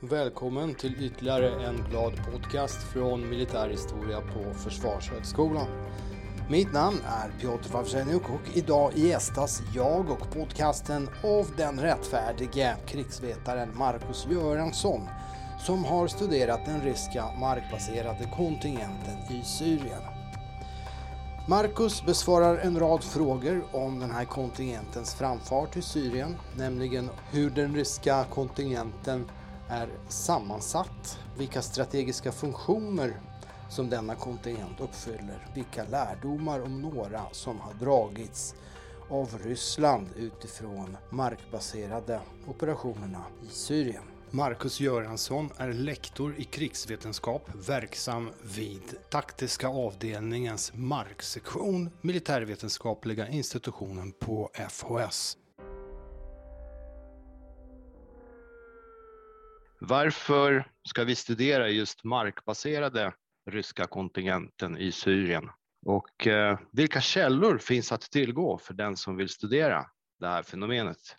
Välkommen till ytterligare en glad podcast från militärhistoria på Försvarshögskolan. Mitt namn är Piotr Wawrzeniuk och idag gästas jag och podcasten av den rättfärdige krigsvetaren Marcus Göransson som har studerat den ryska markbaserade kontingenten i Syrien. Marcus besvarar en rad frågor om den här kontingentens framfart i Syrien, nämligen hur den ryska kontingenten är sammansatt, vilka strategiska funktioner som denna kontingent uppfyller, vilka lärdomar om några som har dragits av Ryssland utifrån markbaserade operationerna i Syrien. Marcus Göransson är lektor i krigsvetenskap verksam vid taktiska avdelningens marksektion militärvetenskapliga institutionen på FHS. Varför ska vi studera just markbaserade ryska kontingenten i Syrien? Och eh, vilka källor finns att tillgå för den som vill studera det här fenomenet?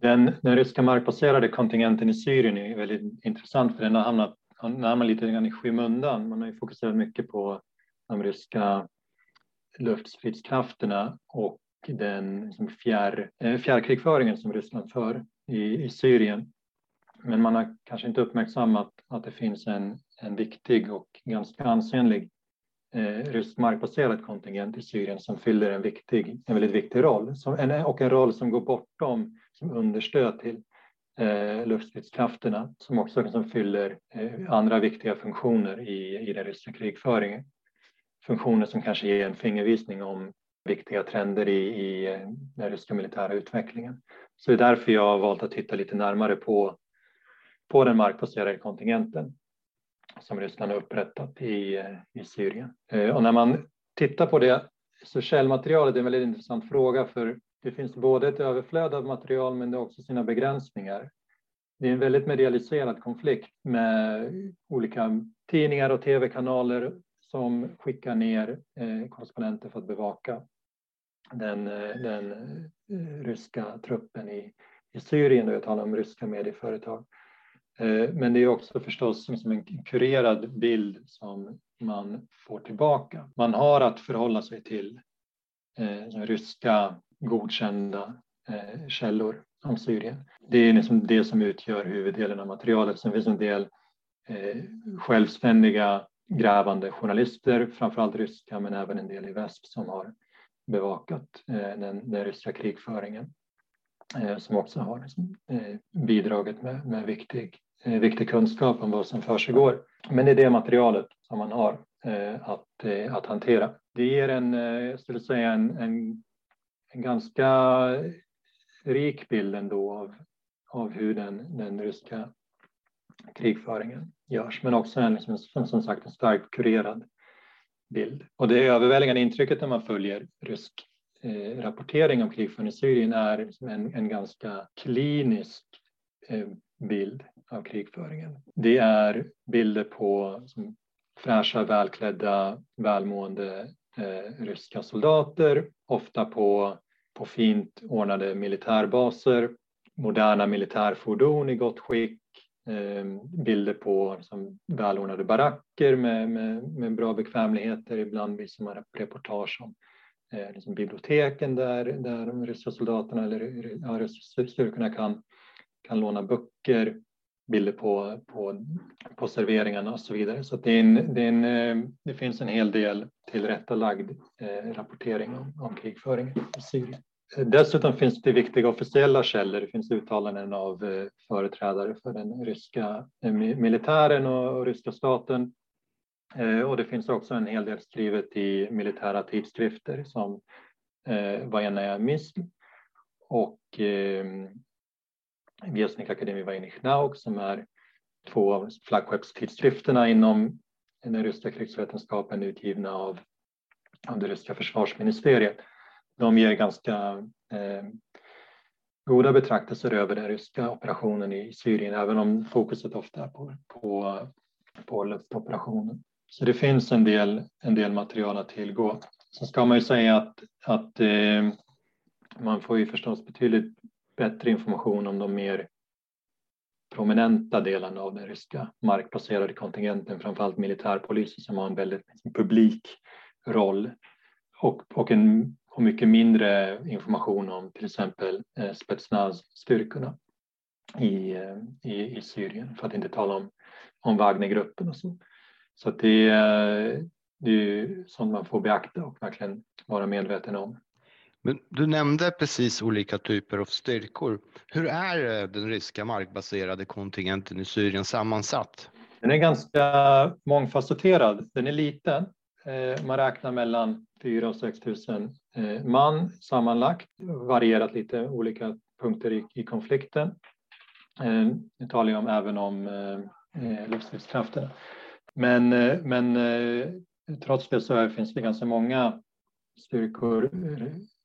Den, den ryska markbaserade kontingenten i Syrien är väldigt intressant för den har hamnat, hamnat lite grann i skymundan. Man har ju fokuserat mycket på de ryska luftstridskrafterna och den liksom fjär, eh, fjärrkrigföringen som Ryssland för i, i Syrien. Men man har kanske inte uppmärksammat att det finns en, en viktig och ganska ansenlig eh, rysk markbaserad kontingent i Syrien som fyller en, viktig, en väldigt viktig roll som, en, och en roll som går bortom som understöd till eh, luftstridskrafterna som också liksom fyller eh, andra viktiga funktioner i, i den ryska krigföringen. Funktioner som kanske ger en fingervisning om viktiga trender i, i eh, den ryska militära utvecklingen. Så det är därför jag har valt att titta lite närmare på på den markbaserade kontingenten som Ryssland har upprättat i, i Syrien. Eh, och när man tittar på det så källmaterialet är en väldigt intressant fråga för det finns både ett överflöd av material men det har också sina begränsningar. Det är en väldigt medialiserad konflikt med olika tidningar och tv-kanaler som skickar ner eh, korrespondenter för att bevaka den, eh, den ryska truppen i, i Syrien. Och jag talar om ryska medieföretag. Eh, men det är också förstås som en kurerad bild som man får tillbaka. Man har att förhålla sig till eh, ryska godkända eh, källor om Syrien. Det är liksom det som utgör huvuddelen av materialet. Sen finns en del eh, självständiga grävande journalister, framförallt ryska men även en del i väst som har bevakat eh, den, den ryska krigföringen som också har bidragit med, med viktig Eh, viktig kunskap om vad som försiggår. Men det är det materialet som man har eh, att, eh, att hantera. Det ger en, eh, jag skulle säga en, en, en ganska rik bild ändå av, av hur den, den ryska krigföringen görs, men också en, liksom, som, som sagt en starkt kurerad bild. Och det överväldigande intrycket när man följer rysk eh, rapportering om krigföringen i Syrien är liksom en, en ganska klinisk eh, bild av krigföringen. Det är bilder på som, fräscha, välklädda, välmående eh, ryska soldater, ofta på, på fint ordnade militärbaser, moderna militärfordon i gott skick, eh, bilder på liksom, välordnade baracker med, med, med bra bekvämligheter. Ibland visar man reportage om eh, liksom biblioteken där, där de ryska soldaterna eller ja, ryska styrkorna kan kan låna böcker, bilder på, på, på serveringarna och så vidare. Så det, är en, det, är en, eh, det finns en hel del tillrättalagd eh, rapportering om, om krigföringen i Syrien. Eh, dessutom finns det viktiga officiella källor. Det finns uttalanden av företrädare för den ryska militären och, ryska staten. Och det finns också en hel del skrivet i militära tidskrifter som Vajanaja Misl och ehm, eh, Vjesnik Akademi Nauk som är två av flaggskeppstidskrifterna inom den ryska krigsvetenskapen utgivna av, av det ryska försvarsministeriet. De ger ganska eh, goda betraktelser över den ryska operationen i Syrien, även om fokuset ofta är på, på, på luftoperationen. Så det finns en del, en del material att tillgå. Sen ska man ju säga att, att eh, man får ju förstås betydligt bättre information om de mer prominenta delarna av den ryska markbaserade kontingenten, framförallt militärpolisen som har en väldigt liksom, publik roll och, och, en, och mycket mindre information om till exempel eh, Spetsnaz-styrkorna i, eh, i, i Syrien, för att inte tala om, om Wagnergruppen och så. Så det, eh, det är sånt man får beakta och verkligen vara medveten om. Men du nämnde precis olika typer av styrkor. Hur är eh, den ryska markbaserade kontingenten i Syrien sammansatt? Den är ganska mångfacetterad. Den är liten. Eh, man räknar mellan 4 och 6 000 eh, man sammanlagt. Varierat lite olika punkter i, i konflikten. Nu talar jag om, även om livsstridskrafterna. Men, men trots det så finns det ganska många styrkor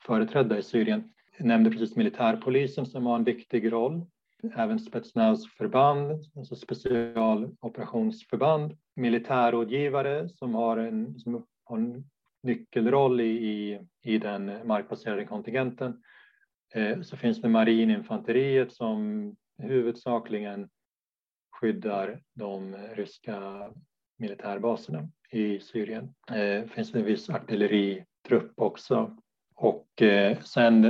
företrädda i Syrien. Jag nämnde precis militärpolisen som har en viktig roll. Även Spetsnaz-förband, alltså specialoperationsförband. Militärrådgivare som har en, som har en nyckelroll i, i, i den markbaserade kontingenten. Eh, så finns det marininfanteriet som huvudsakligen skyddar de ryska militärbaserna i Syrien. Det eh, finns en viss artilleritrupp också och eh, sen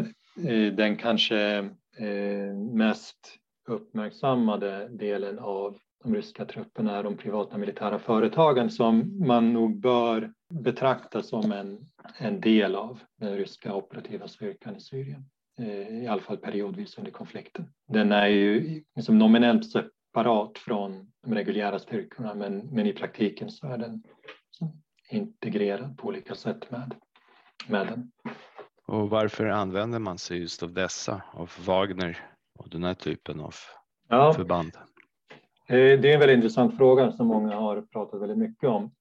eh, den kanske eh, mest uppmärksammade delen av de ryska trupperna är de privata militära företagen som man nog bör betrakta som en, en del av den ryska operativa styrkan i Syrien. Eh, I alla fall periodvis under konflikten. Den är ju liksom nominellt separat från de reguljära styrkorna men, men i praktiken så är den liksom integrerad på olika sätt med, med den. Och varför använder man sig just av dessa, av Wagner och den här typen av ja, förband? Eh, det är en väldigt intressant fråga som många har pratat väldigt mycket om.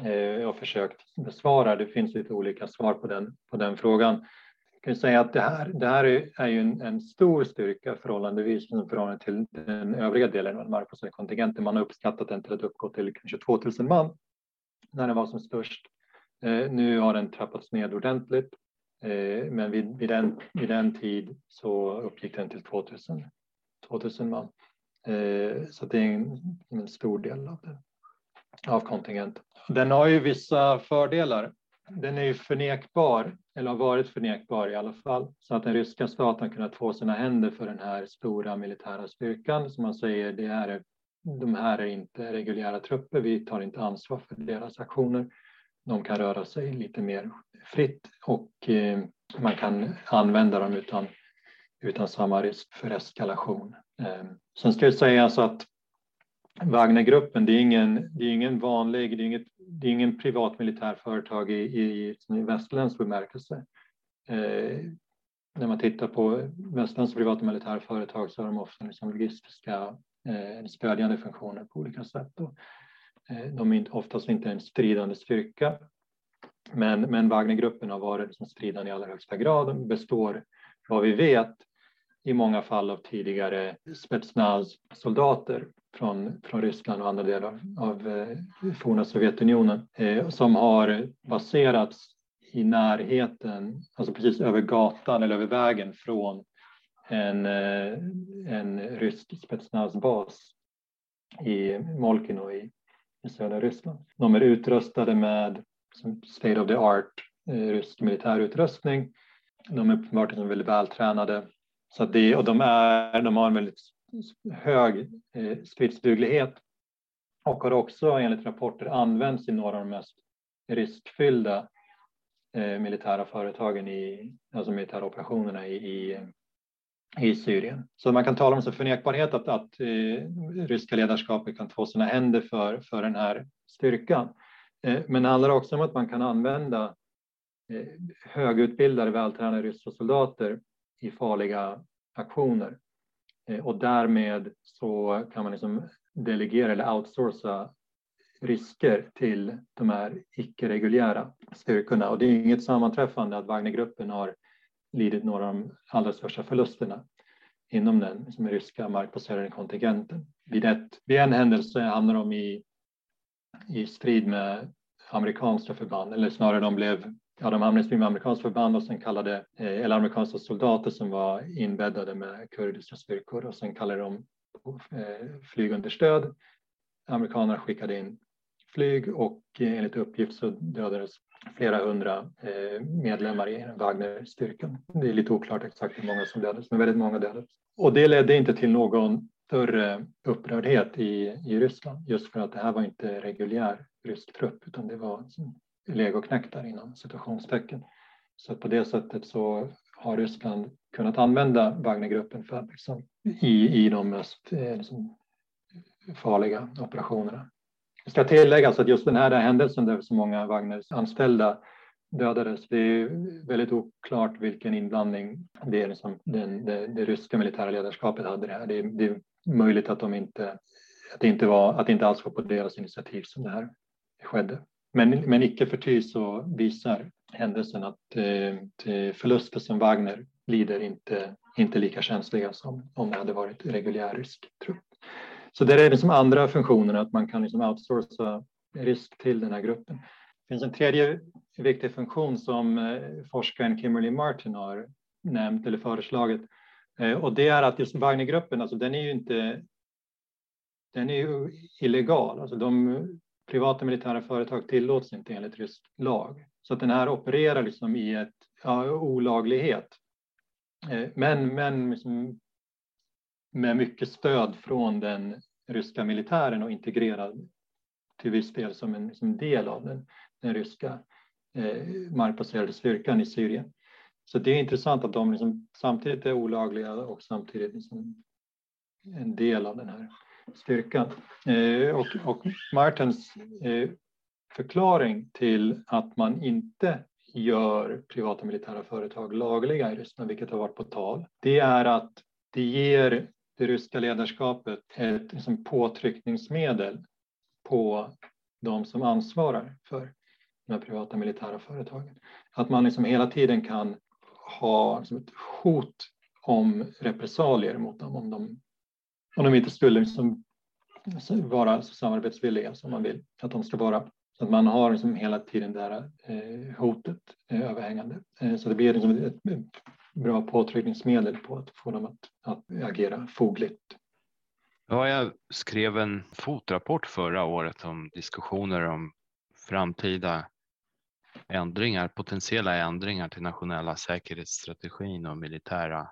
Eh, har försökt besvara, det finns lite olika svar på den, på den frågan. Jag kan säga att det här, det här är ju en, en stor styrka förhållandevis i förhållande till den övriga delen av markbaserade kontingenten. Man har uppskattat den till att uppgå till kanske 2000 man när den var som störst. Eh, nu har den trappats ned ordentligt Eh, men vid, vid, den, vid den tid så uppgick den till 2000, 2000 man. Eh, så det är en, en stor del av, det, av kontingenten. Den har ju vissa fördelar. Den är ju förnekbar, eller har varit förnekbar i alla fall, så att den ryska staten har kunnat få sina händer för den här stora militära styrkan. Som man säger, det är, de här är inte reguljära trupper, vi tar inte ansvar för deras aktioner de kan röra sig lite mer fritt och eh, man kan använda dem utan, utan samma risk för eskalation. Eh, sen ska det sägas att Wagnergruppen, det är ingen, det är ingen vanlig, det är, inget, det är ingen privat militärföretag i, i, i västerländsk bemärkelse. Eh, när man tittar på västerländska privata militärföretag så har de ofta liksom logistiska eh, stödjande funktioner på olika sätt. Och Eh, de är oftast inte en stridande styrka. Men, men Wagnergruppen har varit som stridande i allra högsta grad. De består, vad vi vet, i många fall av tidigare Spetsnaz-soldater från, från Ryssland och andra delar av, av eh, forna Sovjetunionen eh, som har baserats i närheten, alltså precis över gatan eller över vägen från en, eh, en rysk Spetsnaz-bas i Molkino i i södra Ryssland. De är utrustade med state of the art eh, rysk militärutrustning. De är uppenbart väldigt vältränade. Så det, och de, är, de har en väldigt hög eh, stridsduglighet och har också enligt rapporter använts i några av de mest riskfyllda eh, militära företagen i, alltså militära operationerna i, i, i Syrien. Så man kan tala om så förnekbarhet att, att eh, ryska ledarskapet kan få sina händer för, för den här styrkan. Eh, men det handlar också om att man kan använda eh, högutbildade, vältränade ryska soldater i farliga aktioner. Eh, och därmed så kan man liksom delegera eller outsourca risker till de här icke-reguljära styrkorna. Och det är inget sammanträffande att Wagnergruppen har lidit några av de allra största förlusterna inom den som är ryska markbaserade kontingenten. Vid, ett, vid en händelse hamnade de i, i strid med amerikanska förband, eller snarare de blev Ja, de hamnade i strid med amerikanska förband och sen kallade, eh, eller amerikanska soldater som var inbäddade med kurdiska styrkor och sen kallade de på eh, flygunderstöd. Amerikanerna skickade in flyg och eh, enligt uppgift så dödades flera hundra eh, medlemmar i Wagnerstyrkan. Det är lite oklart exakt hur många som dödades, men väldigt många dödades. Och det ledde inte till någon större upprördhet i, i Ryssland just för att det här var inte reguljär rysk trupp utan det var legoknektar inom situationstecken. Så på det sättet så har Ryssland kunnat använda Wagnergruppen för liksom, i, i de mest eh, liksom, farliga operationerna. Det ska tilläggas att just den här händelsen där så många Wagners anställda dödades, det är väldigt oklart vilken inblandning det, är som den, det, det ryska militära ledarskapet hade det här. Det, det är möjligt att, de inte, att, det inte var, att det inte alls var på deras initiativ som det här skedde. Men, men icke förty så visar händelsen att eh, eh förluster som Wagner lider inte, inte lika känsliga som om det hade varit reguljär rysk trupp. Så det är liksom andra funktioner, att man kan liksom outsourca risk till den här gruppen. Det finns en tredje viktig funktion som eh, forskaren Kimberly Martin har nämnt eller föreslagit eh, och det är att just Wagnergruppen, alltså den är ju inte den är ju illegal. Alltså de privata militära företag tillåts inte enligt rysk lag. Så att den här opererar liksom i ett ja, olaglighet. Eh, men, men liksom med mycket stöd från den ryska militären och integrerad till viss del som en som del av den, den ryska eh, markbaserade styrkan i Syrien. Så det är intressant att de liksom samtidigt är olagliga och samtidigt liksom en del av den här styrkan. Eh, och, och Martens eh, förklaring till att man inte gör privata militära företag lagliga i Ryssland, vilket har varit på tal, det är att det ger det ryska ledarskapet ett liksom, påtryckningsmedel på de som ansvarar för de här privata militära företagen. Att man liksom hela tiden kan ha liksom, ett hot om repressalier mot dem om de om de inte skulle liksom alltså, vara så samarbetsvilliga som man vill att de ska vara. Så att man har liksom hela tiden det här eh, hotet eh, överhängande. Eh, så det blir liksom ett, ett bra påtryckningsmedel på att få dem att, att agera fogligt. Ja, jag skrev en fotrapport förra året om diskussioner om framtida ändringar, potentiella ändringar till nationella säkerhetsstrategin och militära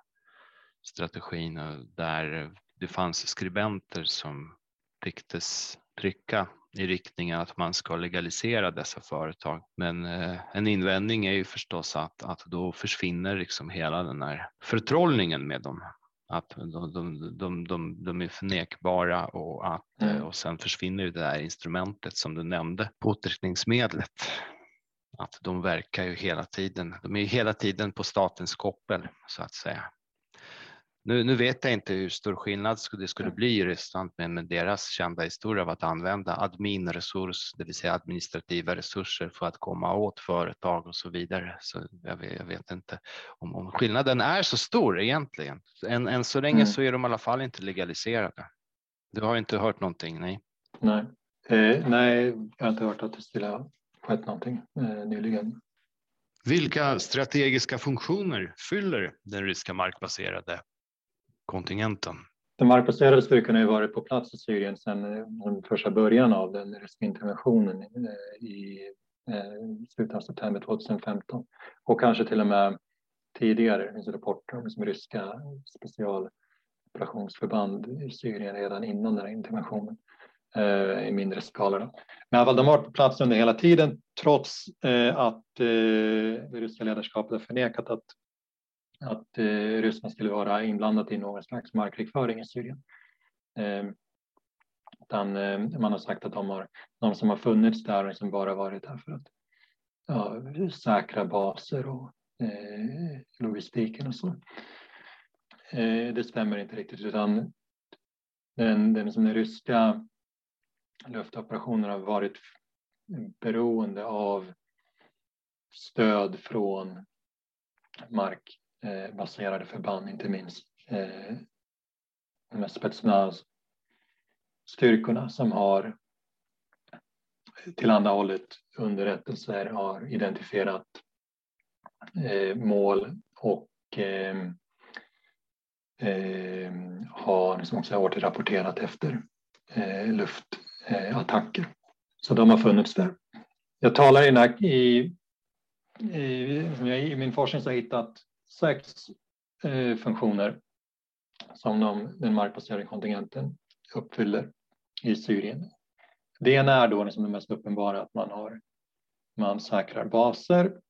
strategin där det fanns skribenter som tycktes trycka i riktningen att man ska legalisera dessa företag. Men eh, en invändning är ju förstås att, att då försvinner liksom hela den här förtrollningen med dem. Att de, de, de, de, de är förnekbara och, att, mm. och sen försvinner ju det där instrumentet som du nämnde, påtryckningsmedlet. Att de verkar ju hela tiden, de är ju hela tiden på statens koppel så att säga. Nu, nu, vet jag inte hur stor skillnad det skulle bli i Ryssland med, deras kända historia av att använda adminresurs, det vill säga administrativa resurser för att komma åt företag och så vidare. Så jag vet, jag vet inte om, om, skillnaden är så stor egentligen. Än, än så länge mm. så är de i alla fall inte legaliserade. Du har inte hört någonting? Nej. Nej, eh, nej jag har inte hört att det skulle ha skett någonting eh, nyligen. Vilka strategiska funktioner fyller den ryska markbaserade kontingenten. Den markbaserade styrkorna har varit på plats i Syrien sedan eh, den första början av den ryska interventionen eh, i eh, slutet av september 2015 och kanske till och med tidigare. Det finns rapporter om liksom ryska specialoperationsförband i Syrien redan innan den här interventionen i mindre skala. Då. Men de har varit på plats under hela tiden trots att det ryska ledarskapet har förnekat att att eh, Ryssland skulle vara inblandat i någon slags markkrigföring i Syrien. Eh, utan, eh, man har sagt att de, har, de som har funnits där har liksom bara varit där för att ja, säkra baser och eh, logistiken och så. Eh, det stämmer inte riktigt utan den, den, som den ryska luftoperationen har varit beroende av stöd från mark Eh, baserade förband, inte minst eh, spetsnaz-styrkorna som har tillhandahållit underrättelser, har identifierat eh, mål och eh, eh, har liksom också återrapporterat efter eh, luftattacker. Så de har funnits där. Jag talar i, i, i, i min forskning så har jag hittat sex eh, funktioner som de, den markbaserade kontingenten uppfyller i Syrien. Det ena är då liksom det mest uppenbara att man, har, man säkrar baser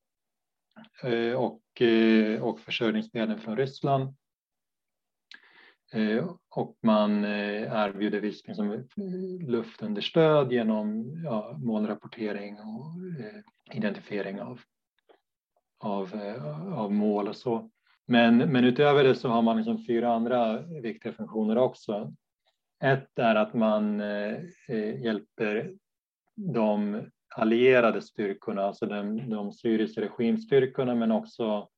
eh, och, eh, och försörjningsmedel från Ryssland. Eh, och man eh, erbjuder viss liksom, luftunderstöd genom ja, målrapportering och eh, identifiering av, av, eh, av mål och så. Men, men utöver det så har man liksom fyra andra viktiga funktioner också. Ett är att man eh, eh, hjälper de allierade styrkorna, alltså de, de syriska regimstyrkorna men också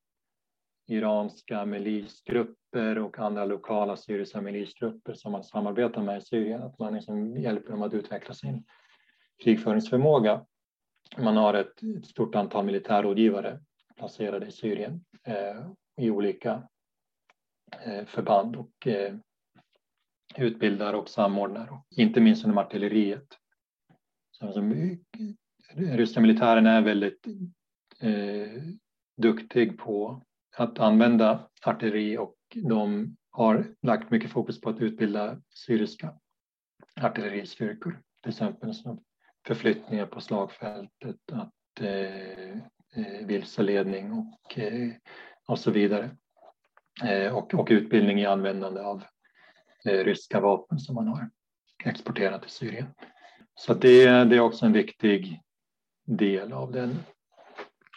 iranska milisgrupper och andra lokala syriska milisgrupper som man samarbetar med i Syrien. Att man liksom hjälper dem att utveckla sin krigföringsförmåga. Man har ett, ett stort antal militärrådgivare placerade i Syrien eh, i olika eh, förband och eh, utbildar och samordnar, inte minst inom artilleriet. Så alltså, ryska militären är väldigt eh, duktig på att använda artilleri och de har lagt mycket fokus på att utbilda syriska artilleristyrkor, till exempel som förflyttningar på slagfältet, att eh Eh, vilseledning och, eh, och så vidare. Eh, och, och utbildning i användande av Eh, ryska vapen som man har exporterat till Syrien. Så det, det är också en viktig del av, den,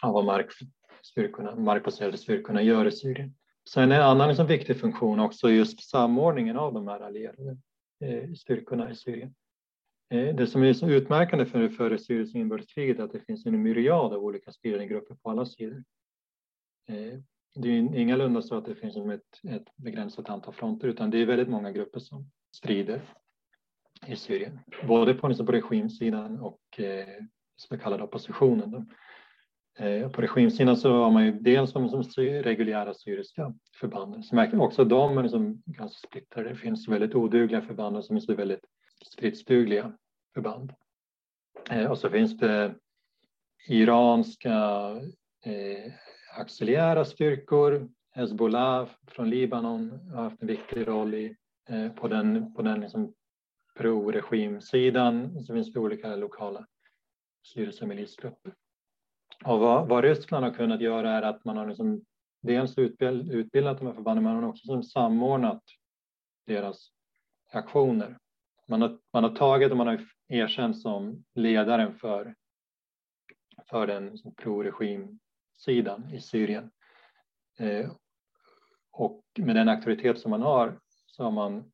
av vad markstyrkorna, markbaserade styrkorna gör i Syrien. Sen en annan liksom viktig funktion också just samordningen av de här allierade eh, styrkorna i Syrien. Eh, det som är så utmärkande för, det före Syriens inbördeskriget är att det finns en myriad av olika styrande grupper på alla sidor eh, det är ingalunda så att det finns ett, ett begränsat antal fronter utan det är väldigt många grupper som strider i Syrien. Både på, liksom, på regimsidan och eh, så kallade oppositionen. Då. Eh, på regimsidan så har man ju dels de som reguljära syriska förbanden, som också de är liksom ganska splittrade. Det finns väldigt odugliga förband som så väldigt stridsdugliga förband. Eh, och så finns det iranska eh, auxiliära styrkor. Hezbollah från Libanon har haft en viktig roll i, eh, på den, på den liksom pro-regimsidan. Så finns det olika lokala styrelsemilisgrupper. Och vad, vad Ryssland har kunnat göra är att man har liksom dels utbild, utbildat de här förbanden, men man har också liksom samordnat deras aktioner. Man har, man har tagit och man har erkänd som ledaren för, för den liksom pro-regim sidan i Syrien. Eh, och med den auktoritet som man har så har man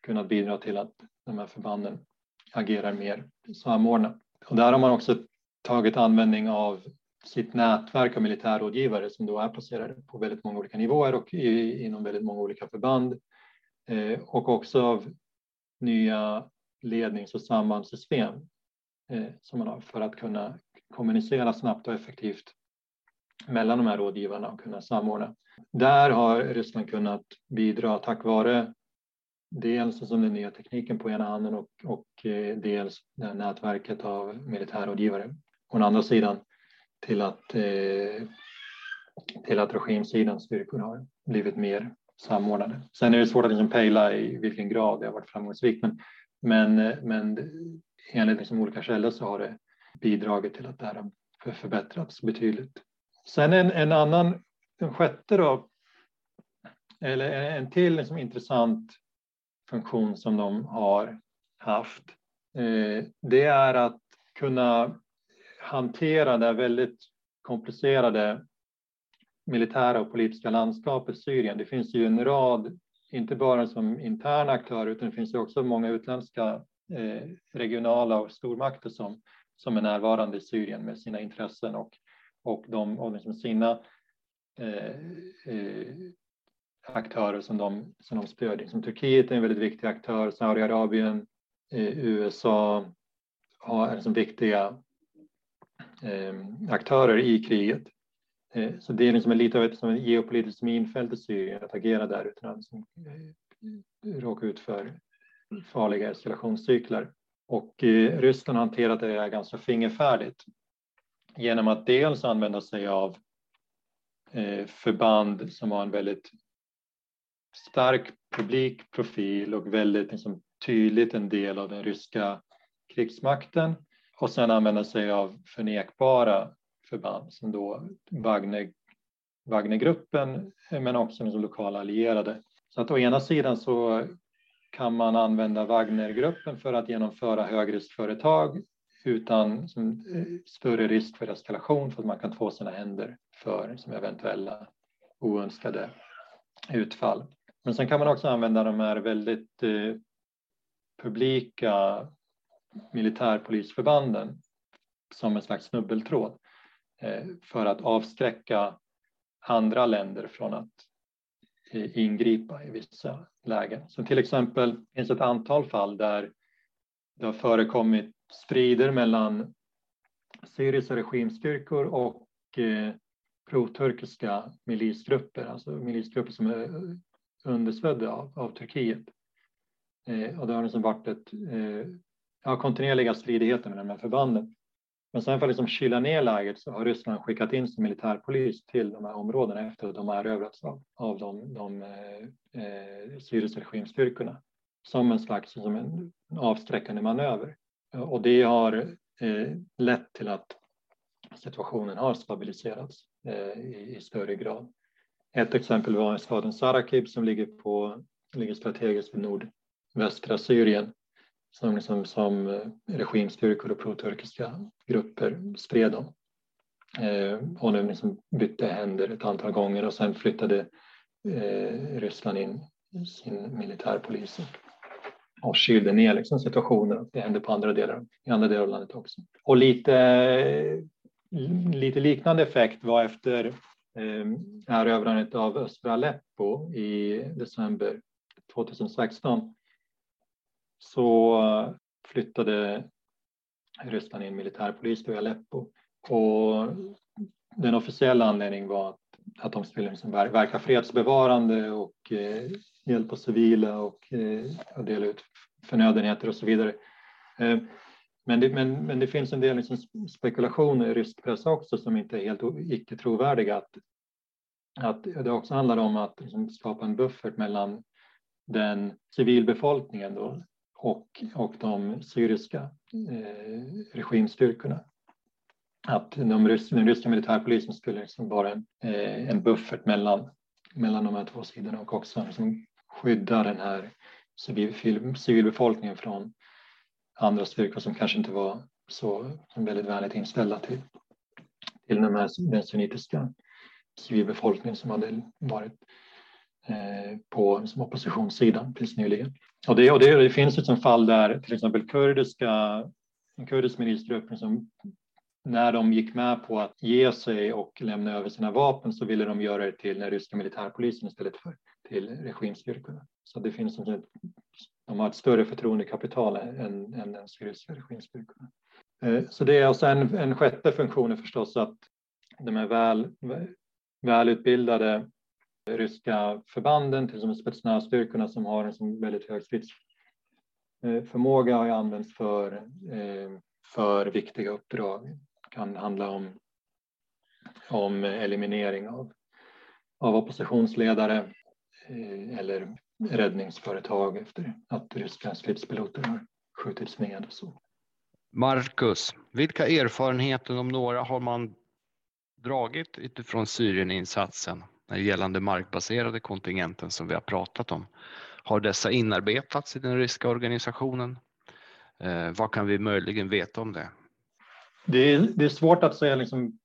kunnat bidra till att de här förbanden agerar mer samordnat. Och där har man också tagit användning av sitt nätverk av militärrådgivare som då är placerade på väldigt många olika nivåer och i, inom väldigt många olika förband. Eh, och också av nya lednings och sambandssystem eh, som man har för att kunna kommunicera snabbt och effektivt mellan de här rådgivarna och kunna samordna. Där har Ryssland kunnat bidra tack vare dels som den nya tekniken på ena handen och, och eh, dels det nätverket av militärrådgivare. På den andra sidan till att, eh, till att regimsidans styrkor har blivit mer samordnade. Sen är det svårt att liksom pejla i vilken grad det har varit framgångsrikt men, men, eh, men enligt liksom olika källor så har det bidragit till att det här har förbättrats betydligt. Sen en, en annan, en sjätte då, eller en till liksom intressant funktion som de har haft. Eh, det är att kunna hantera det väldigt komplicerade militära och politiska landskapet Syrien. Det finns ju en rad, inte bara som interna aktörer, utan det finns ju också många utländska eh, regionala och stormakter som, som är närvarande i Syrien med sina intressen och och de och liksom sina eh, eh, aktörer som de, som de stödjer. Som Turkiet är en väldigt viktig aktör, Saudiarabien, eh, USA har, är som viktiga eh, aktörer i kriget. Eh, så det är liksom lite av ett som ett geopolitiskt minfält i Syrien att agera där utan att liksom, eh, råka ut för farliga eskalationscykler. Och eh, Ryssland har hanterat det här ganska fingerfärdigt genom att dels använda sig av förband som har en väldigt stark publik profil och väldigt liksom, tydligt en del av den ryska krigsmakten och sen använda sig av förnekbara förband som då Wagner, Wagnergruppen men också de lokala allierade. Så att å ena sidan så kan man använda Wagnergruppen för att genomföra högriskföretag utan som, eh, större risk för eskalation för att man kan två sina händer för som eventuella oönskade utfall. Men sen kan man också använda de här väldigt eh, publika militärpolisförbanden som en slags snubbeltråd eh, Eh, för att avskräcka andra länder från att eh, ingripa i vissa lägen. Så till exempel finns ett antal fall där det har förekommit strider mellan syriska regimstyrkor och eh, pro-turkiska milisgrupper, alltså milisgrupper som är understödda av, av Turkiet. Eh, och det har liksom varit ett, eh, ja, kontinuerliga stridigheter med de här förbanden. Men sen för att liksom kyla ner läget så har Ryssland skickat in sin militärpolis till de här områdena efter att de har erövrats av, av de, de eh, eh syriska regimstyrkorna som en slags som en avskräckande manöver. Och det har eh, lett till att situationen har stabiliserats eh, i, i, större grad. Ett exempel var staden Sarakib som ligger, på, ligger strategiskt i nordvästra Syrien som, liksom, som eh, regimstyrkor och pro-turkiska grupper spred dem. Eh, och de liksom bytte händer ett antal gånger och sen flyttade eh, Ryssland in sin militärpolis och, och kylde ner liksom, situationen. Det hände på andra delar, i andra delar av landet också. Och lite, eh, lite liknande effekt var efter eh, erövrandet av östra Aleppo i december 2016 så flyttade Ryssland in militärpolis till Aleppo. Och den officiella anledningen var att, att de skulle liksom verka fredsbevarande och eh, hjälpa civila och, eh, och dela ut förnödenheter och så vidare. Eh, men, det, men, men det finns en del liksom spekulationer i rysk press också som inte är helt icke trovärdiga. Att, att det också handlar om att liksom skapa en buffert mellan den civilbefolkningen då, och, och de syriska eh, regimstyrkorna. Att de rys den ryska militärpolisen skulle liksom vara en, eh, en buffert mellan, mellan de här två sidorna och också liksom skydda den här civil, civilbefolkningen från andra styrkor som kanske inte var så väldigt vänligt inställda till, till den, här, den sunnitiska civilbefolkningen som hade varit eh, Eh, på som oppositionssidan tills nyligen. Och det, och det, det finns ett fall där till exempel kurdiska, en kurdisk milisgrupp som när de gick med på att ge sig och lämna över sina vapen så ville de göra det till den ryska militärpolisen istället för till regimstyrkorna. Så det finns en, de har ett större förtroendekapital än, än den syriska regimstyrkorna. Eh, så det är alltså och sen en sjätte funktion är förstås att de är väl, välutbildade ryska förbanden, till exempel spetsnazstyrkorna som har en som väldigt hög stridsförmåga har använts för, eh, för viktiga uppdrag. Det kan handla om, om eliminering av, av oppositionsledare eh, eller räddningsföretag efter att ryska stridspiloter har skjutits ned och så. Marcus, vilka erfarenheter om några har man dragit utifrån Syrieninsatsen? Gällande markbaserade kontingenten som vi har pratat om. Har dessa inarbetats i den ryska organisationen? Eh, vad kan vi möjligen veta om det? Det är, det är svårt att säga, liksom,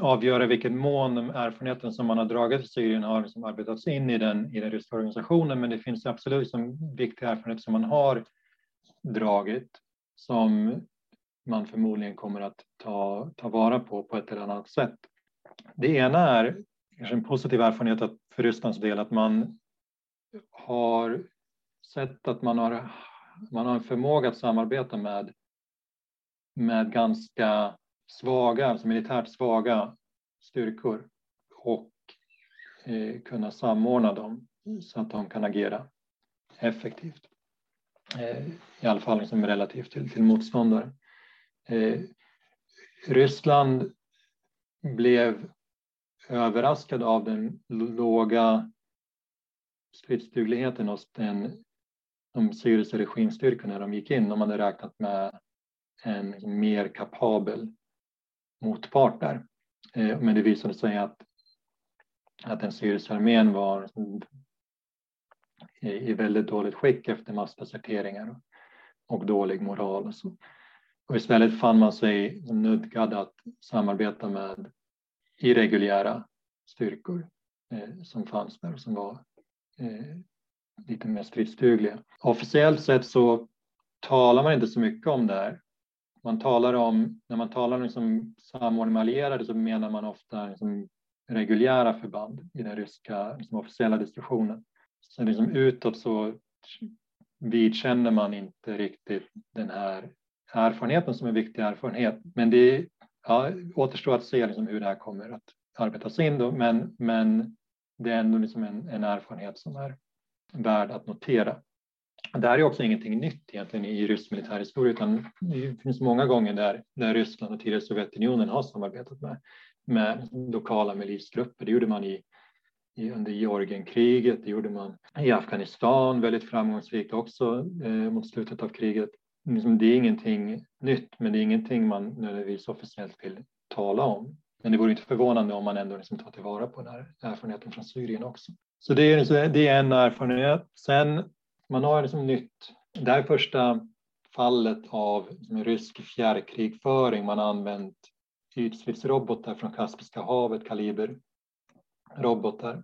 avgöra vilken mån erfarenheten som man har dragit i Syrien har liksom arbetats in i den, i den ryska organisationen, men det finns absolut liksom viktiga erfarenheter som man har dragit som man förmodligen kommer att ta, ta vara på på ett eller annat sätt. Det ena är kanske en positiv erfarenhet att för Rysslands del att man har sett att man har, man har en förmåga att samarbeta med, med ganska svaga, alltså militärt svaga styrkor och eh, kunna samordna dem så att de kan agera effektivt. Eh, I alla fall liksom relativt till, till motståndare. Eh, Ryssland blev överraskad av den låga stridsdugligheten hos den, de syriska regimstyrkorna när de gick in. De hade räknat med en mer kapabel motpart där. Eh, men det visade sig att, att den syriska armén var i väldigt dåligt skick efter massdeserteringar och dålig moral. Och, så. och istället fann man sig nödgad att samarbeta med irreguljära styrkor eh, som fanns där och som var eh, lite mer stridsdugliga. Officiellt sett så talar man inte så mycket om det här. Man talar om, när man talar om liksom samordning med allierade så menar man ofta liksom reguljära förband i den ryska liksom officiella diskussionen. Så liksom utåt så vidkänner man inte riktigt den här erfarenheten som är viktig erfarenhet. Men det ja, återstår att se liksom hur det här kommer att arbetas in. Då. Men, men det är ändå liksom en, en erfarenhet som är värd att notera. Det här är också ingenting nytt egentligen i rysk militärhistoria utan det finns många gånger där, där Ryssland och tidigare Sovjetunionen har samarbetat med, med lokala milisgrupper. Det gjorde man i under Georgienkriget, det gjorde man i Afghanistan väldigt framgångsrikt också eh, mot slutet av kriget. Liksom, det är ingenting nytt, men det är ingenting man nödvändigtvis officiellt vill tala om. Men det vore inte förvånande om man ändå liksom tar tillvara på den här erfarenheten från Syrien också. Så det är, det är en erfarenhet. Sen, man har liksom nytt, det här är första fallet av liksom, rysk fjärrkrigföring. Man har använt ytstridsrobotar från Kaspiska havet, kaliber robotar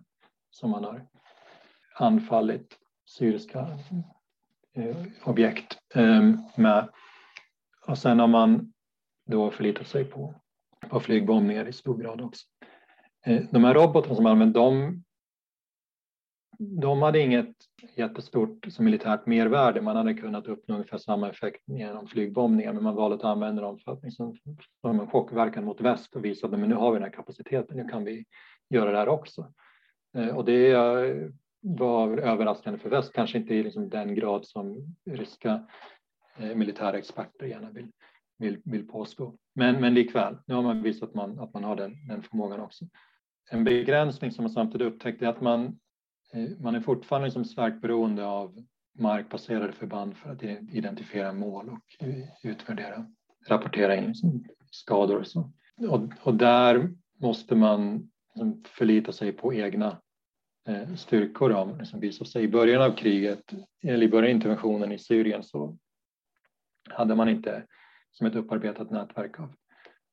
som man har anfallit syriska Eh, objekt ehm, med. Och sen har man då förlitat sig på, på flygbombningar i stor grad också. Eh, de här robotarna som använde, de, de hade inget jättestort som militärt mervärde. Man hade kunnat uppnå ungefär samma effekt genom flygbombningar, men man valde att använda dem för att liksom, som en chockverkan mot väst och visa att nu har vi den här kapaciteten, nu kan vi göra det här också. Eh, och det var överraskande för väst, kanske inte i liksom den grad som ryska eh, militära experter gärna vill, vill, vill påstå. Men, men likväl, nu har man visat att man, att man har den, den förmågan också. En begränsning som man samtidigt upptäckte är att man, eh, man är fortfarande liksom starkt beroende av markbaserade förband för att identifiera mål och utvärdera, rapportera in skador och så. Och, och där måste man liksom förlita sig på egna Eh, styrkor. Då, som visade sig i början av kriget, eller i början av interventionen i Syrien så hade man inte som ett upparbetat nätverk av,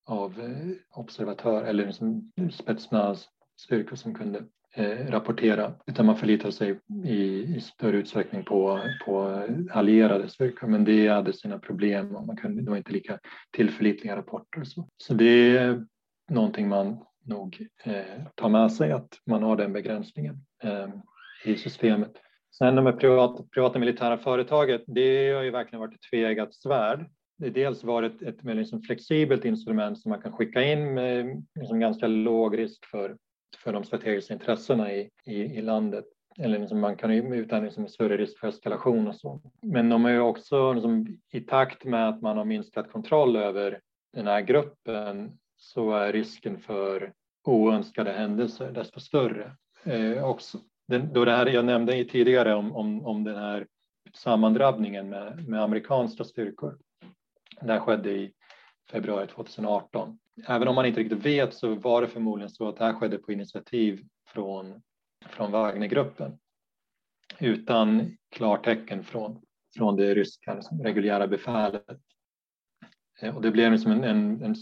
av eh, observatör eller liksom spetsnaz styrkor som kunde eh, rapportera utan man förlitade sig i, i, större utsträckning på, på allierade styrkor men det hade sina problem och man kunde, det var inte lika tillförlitliga rapporter. Så, så det är någonting man nog eh, ta med sig att man har den begränsningen eh, i systemet. Sen med privata, privata militära företaget, det har ju verkligen varit ett tveeggat svärd. Det har dels varit ett mer liksom flexibelt instrument som man kan skicka in med liksom ganska låg risk för, för de strategiska intressena i, i, i landet. Eller liksom man kan ju utan liksom större risk för eskalation och så. Men de är ju också liksom, i takt med att man har minskat kontroll över den här gruppen så är risken för oönskade händelser desto större eh, också. Den, då det här jag nämnde tidigare om, om, om den här sammandrabbningen med, med amerikanska styrkor. Det här skedde i februari 2018. Även om man inte riktigt vet så var det förmodligen så att det här skedde på initiativ från, från Wagnergruppen utan klartecken från, från det ryska reguljära befälet. Eh, och det blev liksom en, en,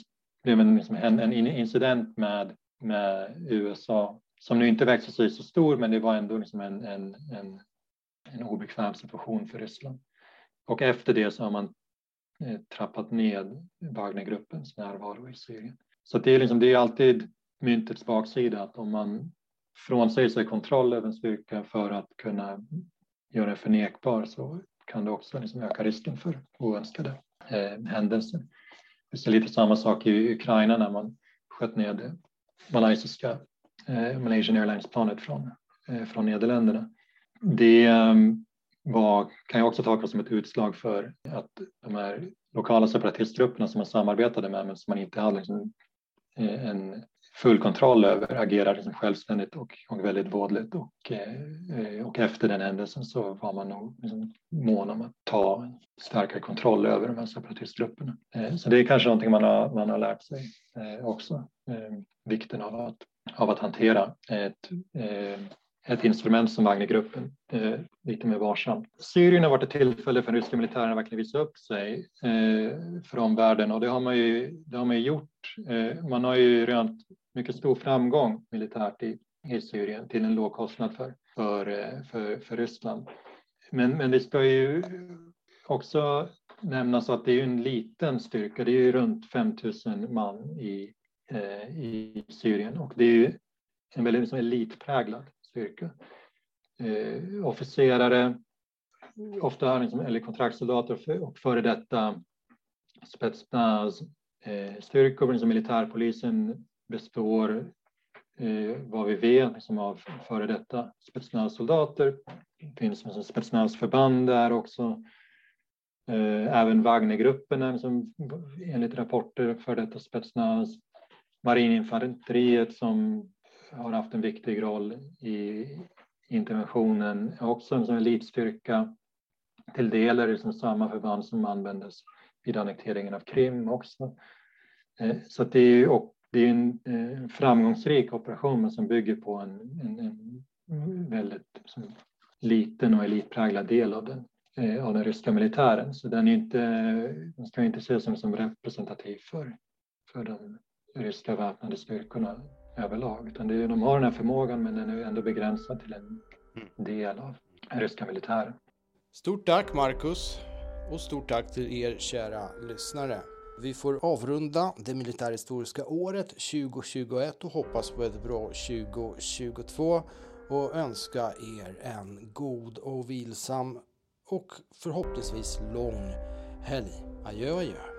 en liksom en, en incident med, med USA som nu inte växte sig så stor, men det var ändå liksom en, en, en, en obekväm situation för Ryssland. Och efter det så har man eh, trappat ned Wagnergruppens närvaro i Syrien. Så det är, liksom, det är alltid myntets baksida att om man frånsäger sig kontroll över en styrka för att kunna göra den förnekbar så kan det också liksom öka risken för oönskade eh, händelser. Det är lite samma sak i Ukraina när man sköt ned malaysiska eh, Malaysian Airlines-planet från, eh, från Nederländerna. Det ehm, var, kan jag också tolka som ett utslag för att de här lokala separatistgrupperna som man samarbetade med men som man inte hade liksom eh, en full kontroll över agerar liksom självständigt och, och väldigt vådligt och, eh, och efter den händelsen så var man nog liksom mån om att ta starkare kontroll över de här separatistgrupperna. Eh, så det är kanske någonting man har, man har lärt sig eh, också, vikten av att, av att hantera ett ett instrument som Wagnergruppen eh, lite mer varsamt. Syrien har varit ett tillfälle för den ryska militären att verkligen visa upp sig eh, för omvärlden och det har man ju, det har man ju gjort. Eh, man har ju rönt mycket stor framgång militärt i, i Syrien till en låg kostnad för, för, eh, för, för Ryssland. Men, men det ska ju också nämnas att det är en liten styrka, det är ju runt 5000 man i, eh, i Syrien och det är ju en väldigt liksom elitpräglad styrka. Eh, officerare, ofta liksom, eller kontraktssoldater och före detta spetsnaz eh, styrkor, liksom militärpolisen består eh, vad vi vet liksom av före detta spetsnazsoldater. Det finns liksom spetsnazförband där också. Eh, även Wagnergruppen liksom, enligt rapporter före detta spetsnaz. Marininfanteriet som har haft en viktig roll i interventionen, också en elitstyrka. Till del är det liksom samma förband som användes vid annekteringen av Krim också. Eh, så det är, och det är en eh, framgångsrik operation som bygger på en, en, en väldigt som, liten och elitpräglad del av den, eh, av den ryska militären. Så den, är inte, den ska inte ses som, som representativ för, för de ryska väpnade styrkorna överlag. Utan det är, de har den här förmågan men den är ändå begränsad till en mm. del av den ryska militären. Stort tack Marcus och stort tack till er kära lyssnare. Vi får avrunda det militärhistoriska året 2021 och hoppas på ett bra 2022 och önska er en god och vilsam och förhoppningsvis lång helg. Adjö adjö.